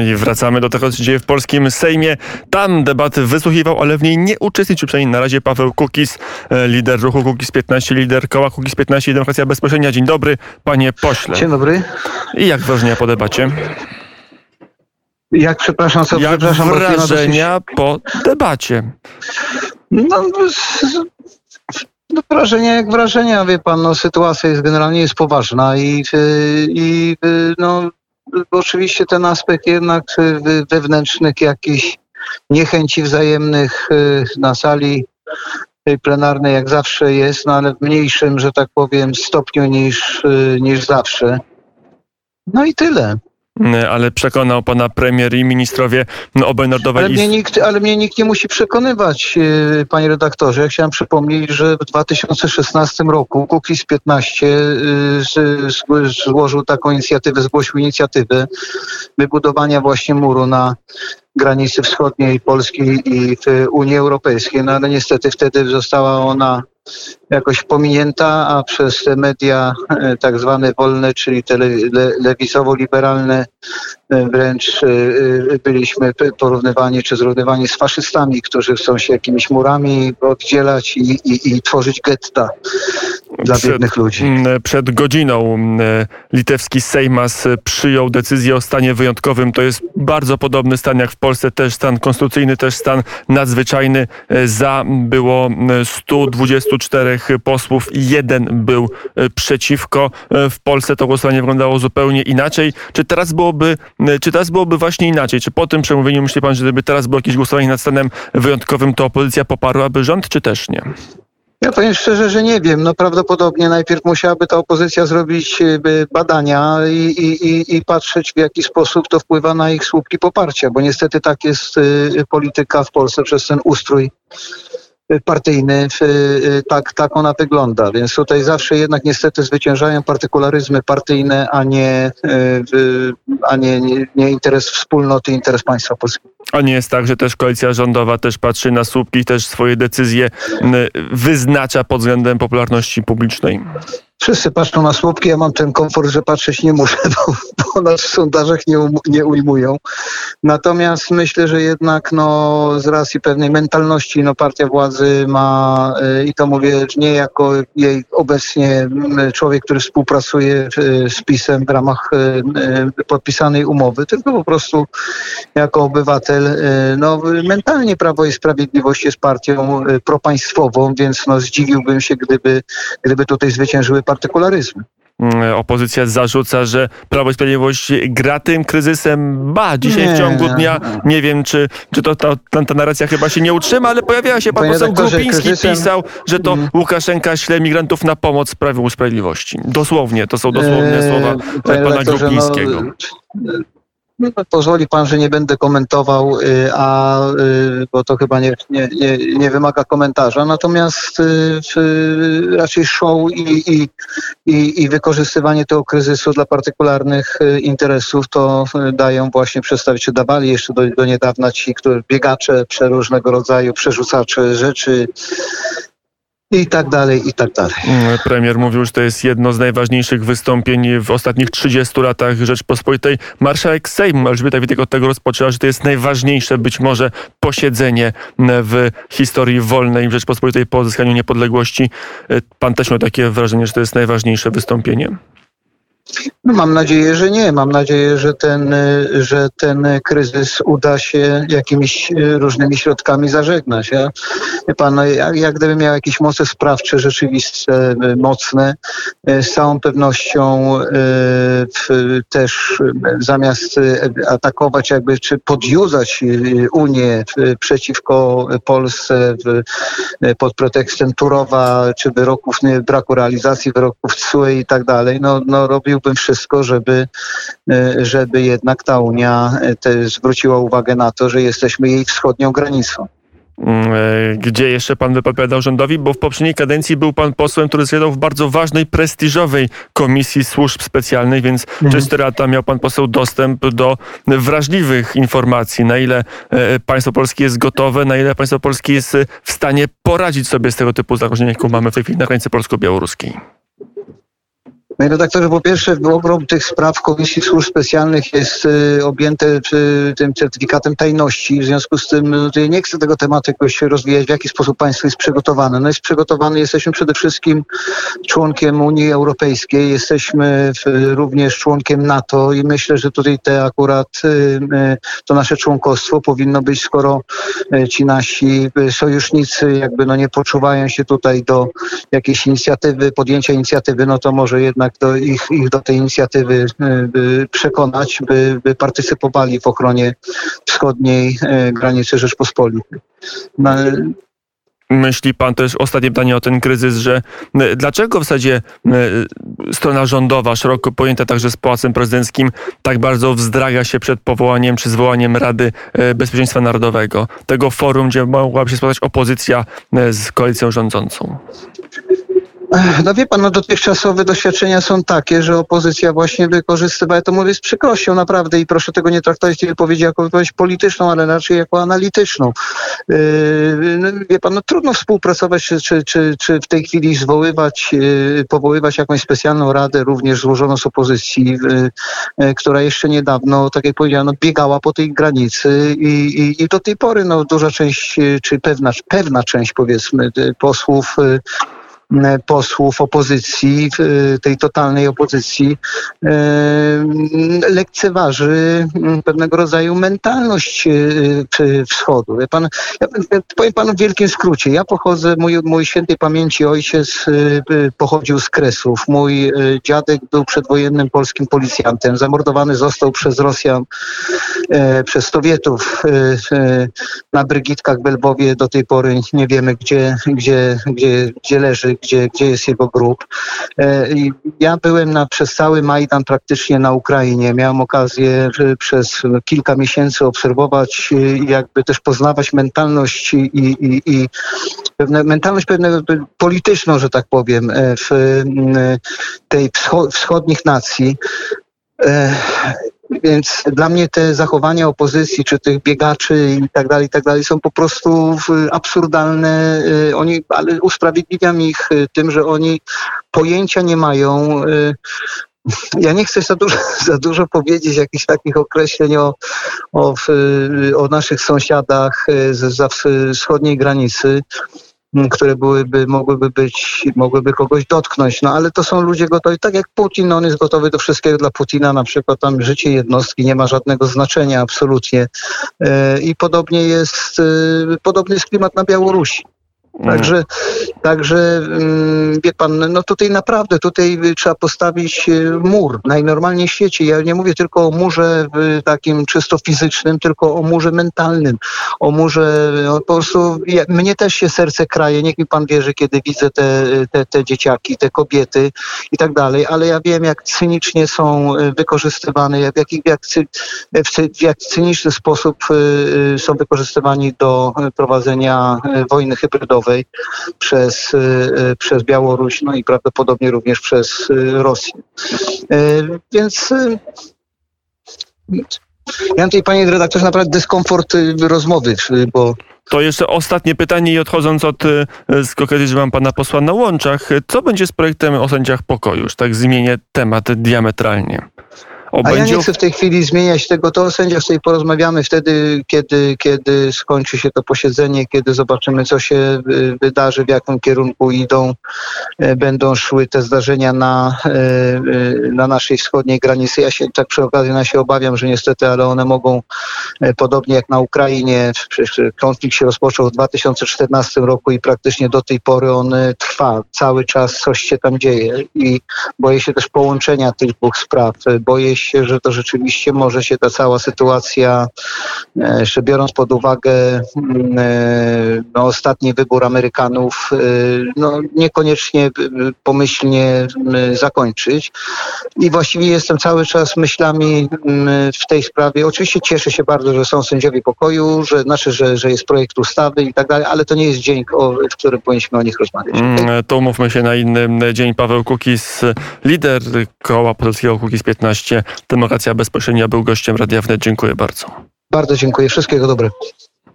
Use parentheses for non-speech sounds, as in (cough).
I wracamy do tego, co się dzieje w polskim Sejmie. Tam debaty wysłuchiwał, ale w niej nie uczestniczył, przynajmniej na razie Paweł Kukis, e, lider ruchu Kukis 15, lider koła Kukis 15 i Demokracja Bezpośrednia. Dzień dobry, panie pośle. Dzień dobry. I jak wrażenia po debacie? Jak, przepraszam, co, Jak przepraszam, wrażenia po debacie? dosyć- No, no, wrażenia jak wrażenia, wie pan, no sytuacja jest generalnie jest poważna i, y, i y, no oczywiście ten aspekt jednak y, wewnętrznych jakichś niechęci wzajemnych y, na sali tej plenarnej jak zawsze jest, no ale w mniejszym, że tak powiem, stopniu niż, y, niż zawsze. No i tyle. E, Ale przekonał pana premier i ministrowie no, obrony narodowej Ale mnie, nikt, ale mnie nikt nie musi przekonywać, yy, panie redaktorze. Ja chciałem przypomnieć, że w 2016 roku Kukiz 15 yy, z- z- złożył taką inicjatywę, zgłosił inicjatywę wybudowania właśnie muru na granicy wschodniej Polski i w Unii Europejskiej, no ale niestety wtedy została ona jakoś pominięta, a przez media e, tak zwane wolne, czyli te le, le, lewicowo-liberalne wręcz e, e, byliśmy porównywani czy zrównywani z faszystami, którzy chcą się jakimiś murami oddzielać i, i, i tworzyć getta dla Przed- biednych ludzi. Przed godziną litewski Sejmas przyjął decyzję o stanie wyjątkowym. To jest bardzo podobny stan jak w Polsce, też stan konstytucyjny, też stan nadzwyczajny. E, Za było mm, 124 posłów i jeden był e, przeciwko. E, W Polsce to głosowanie wyglądało zupełnie inaczej. Czy teraz byłoby, czy teraz byłoby właśnie inaczej? Czy po tym przemówieniu myśli pan, że gdyby teraz było jakieś głosowanie nad stanem wyjątkowym, to opozycja poparłaby rząd, czy też nie? Ja powiem szczerze, że nie wiem. No prawdopodobnie najpierw musiałaby ta opozycja zrobić e, badania i, i, i, patrzeć w jaki sposób to wpływa na ich słupki poparcia, bo niestety tak jest e, polityka w Polsce przez ten ustrój e, partyjny, w, e, tak, tak ona wygląda. Więc tutaj zawsze jednak niestety zwyciężają partykularyzmy partyjne, a nie, w- a nie, nie, nie interes wspólnoty, interes państwa polskiego. A nie jest tak, że też koalicja rządowa też patrzy na słupki też swoje decyzje wyznacza pod względem popularności publicznej? Wszyscy patrzą na słupki, ja mam ten komfort, że patrzeć nie muszę, (laughs) bo, bo nas w sondażach nie, um, nie ujmują. Natomiast myślę, że jednak no, z racji pewnej mentalności no, partia władzy ma, y, i to mówię nie jako jej obecnie człowiek, który współpracuje y, z PiSem w ramach y, podpisanej umowy, tylko po prostu jako obywatel. No, mentalnie Prawo i Sprawiedliwość jest partią propaństwową, więc no, zdziwiłbym się, gdyby, gdyby tutaj zwyciężyły partykularyzmy. Mm, Opozycja zarzuca, że Prawo i Sprawiedliwość gra tym kryzysem. Ba, dzisiaj w Nie. ciągu dnia, nie wiem, czy, czy to ta, ta, ta narracja chyba się nie utrzyma, ale pojawiała się pan poseł redaktorze, Grupiński, kryzysem- pisał, że to Mhm. Łukaszenka śle migrantów na pomoc Prawu Sprawiedliwości. Dosłownie, to są dosłowne Eee, słowa panie pana Grupińskiego. No, no, pozwoli pan, że nie będę komentował, y, a, y, bo to chyba nie, nie, nie, nie wymaga komentarza. Natomiast y, raczej show i, i, i, i wykorzystywanie tego kryzysu dla partykularnych interesów to dają właśnie przedstawiciele, dawali jeszcze do, do niedawna ci, którzy biegacze, przeróżnego rodzaju przerzucacze rzeczy i tak dalej, i tak dalej. Mm, Premier mówił, że to jest jedno z najważniejszych wystąpień w ostatnich 30 latach Rzeczpospolitej. Marszałek Sejmu Elżbieta Witek od tego rozpoczęła, że to jest najważniejsze być może posiedzenie mm, w historii wolnej Rzeczpospolitej po odzyskaniu niepodległości. E, Pan też miał takie wrażenie, że to jest najważniejsze wystąpienie? No, mam nadzieję, że nie. Mam nadzieję, że ten, y, że ten kryzys uda się jakimiś y, różnymi środkami zażegnać. Ja, pan, no, jak, jak gdybym miał jakieś moce sprawcze, rzeczywiste, y, mocne, z całą pewnością też zamiast atakować jakby, czy podjudzać y, Unię przeciwko Polsce pod pretekstem Turowa, czy wyroków, nie, braku realizacji wyroków TSUE i tak dalej, no, no robiłbym wszystko, żeby, y, żeby jednak ta Unia te zwróciła uwagę na to, że jesteśmy jej wschodnią granicą. Mm, e, Gdzie jeszcze pan wypowiadał rządowi? Bo w poprzedniej kadencji był pan posłem, który zjadał w bardzo ważnej, prestiżowej komisji służb specjalnych, więc przez te lata miał pan poseł dostęp do wrażliwych informacji, na ile e, państwo polskie jest gotowe, na ile państwo polskie jest e, w stanie poradzić sobie z tego typu zagrożeniem, jaką mamy w tej chwili na granicy polsko-białoruskiej. Panie redaktorze, po pierwsze ogrom tych spraw Komisji Służb Specjalnych jest y, objęte y, tym certyfikatem tajności. W związku z tym no, nie chcę tego tematu jakoś rozwijać, w jaki sposób państwo jest przygotowane. No jest przygotowany, jesteśmy przede wszystkim członkiem Unii Europejskiej, jesteśmy również członkiem NATO i myślę, że tutaj te akurat y, to nasze członkostwo powinno być, skoro ci nasi sojusznicy jakby no nie poczuwają się tutaj do jakiejś inicjatywy, podjęcia inicjatywy, no to może jednak do ich, ich do tej inicjatywy y, przekonać, by, by partycypowali w ochronie wschodniej y, granicy Rzeczpospolitej. No, Myśli pan też, ostatnie pytanie o ten kryzys, że e, dlaczego w zasadzie strona rządowa, szeroko pojęta także z Pałacem Prezydenckim, tak bardzo wzdraga się przed powołaniem czy zwołaniem Rady Bezpieczeństwa Narodowego, tego forum, gdzie mogłaby się spotkać opozycja z koalicją rządzącą? No wie pan, no dotychczasowe doświadczenia są takie, że opozycja właśnie wykorzystywała, to mówię z przykrością naprawdę i proszę tego nie traktować tej wypowiedzi jako wypowiedź polityczną, ale raczej jako analityczną. Yy, no, wie pan, no trudno współpracować, czy, czy, czy, czy w tej chwili zwoływać, yy, powoływać jakąś specjalną radę, również złożoną z opozycji, yy, yy, która jeszcze niedawno, tak jak powiedziałem, no, biegała po tej granicy i, i, i do tej pory no, duża część, yy, czy pewna, pewna część powiedzmy yy, posłów posłów opozycji, w tej totalnej opozycji, e, lekceważy pewnego rodzaju mentalność e, wschodu. Wie pan, ja powiem panu w wielkim skrócie. Ja pochodzę, mój, mój świętej pamięci ojciec e, pochodził z Kresów. Mój dziadek był przedwojennym polskim policjantem. Zamordowany został przez Rosjan, przez Sowietów na Brygitkach w Lwowie. Do tej pory nie wiemy, gdzie, gdzie, gdzie, gdzie leży, gdzie, gdzie jest jego grób. E, Ja byłem na, przez cały Majdan praktycznie na Ukrainie. Miałem okazję e, przez kilka miesięcy obserwować e, i jakby też poznawać mentalność i, i, i pewne, mentalność pewnego polityczną, że tak powiem, w tej wschodnich nacji. Więc dla mnie te zachowania opozycji, czy tych biegaczy i tak dalej, i tak dalej są po prostu absurdalne. Y, oni, ale usprawiedliwiam ich y, tym, że oni pojęcia nie mają. Y, ja nie chcę za dużo, (laughs) za dużo powiedzieć jakichś takich określeń o, o, o naszych sąsiadach z wschodniej granicy które byłyby, mogłyby być, mogłyby kogoś dotknąć. No ale to są ludzie gotowi, tak jak Putin, no, on jest gotowy do wszystkiego dla Putina, na przykład tam życie jednostki nie ma żadnego znaczenia absolutnie. E, I podobnie jest, e, podobny jest klimat na Białorusi. Także, także mm, wie pan, no tutaj naprawdę, tutaj trzeba postawić e, mur najnormalniej w świecie. Ja nie mówię tylko o murze takim czysto fizycznym, tylko o murze mentalnym, o murze, no, po prostu ja, mnie też się serce kraje, niech mi pan wierzy, kiedy widzę te, te, te dzieciaki, te kobiety i tak dalej, ale ja wiem, jak cynicznie są wykorzystywane, jak, jak, jak, w jak cyniczny sposób są wykorzystywani do prowadzenia wojny hybrydowej przez, y, y, przez Białoruś, no i prawdopodobnie również przez y, Rosję. Więc ja mam tutaj, panie redaktorze, naprawdę dyskomfort rozmowy, bo to jeszcze ostatnie pytanie i odchodząc od z że mam pana posła na łączach, co będzie z projektem o sędziach pokoju? Już tak zmienię temat diametralnie. A ja nie chcę w tej chwili zmieniać tego, to o sędziach sobie porozmawiamy wtedy, kiedy, kiedy skończy się to posiedzenie, kiedy zobaczymy, co się y, wydarzy, w jakim kierunku idą, y, będą szły te zdarzenia na, y, na naszej wschodniej granicy. Ja się tak przy okazji ja się obawiam, że niestety, ale one mogą, podobnie jak na Ukrainie, konflikt się rozpoczął w 2014 roku i praktycznie do tej pory on trwa. Cały czas coś się tam dzieje i boję się też połączenia tych dwóch spraw. Boję się się, że to rzeczywiście może się ta cała sytuacja, e, jeszcze biorąc pod uwagę mm, e, no, ostatni wybór Amerykanów, e, no, niekoniecznie pomyślnie zakończyć. I właściwie jestem cały czas myślami w tej sprawie. Oczywiście cieszę się bardzo, że są sędziowie pokoju, że, znaczy, że, że jest projekt ustawy i tak dalej, ale to nie jest dzień, w którym powinniśmy o nich rozmawiać. Mm, to umówmy się na inny dzień. Paweł Kukis, lider koła polskiego Kukis 15, Demokracja Bezpośrednia był gościem Radia Wnet. Dziękuję bardzo. Bardzo dziękuję. Wszystkiego dobrego.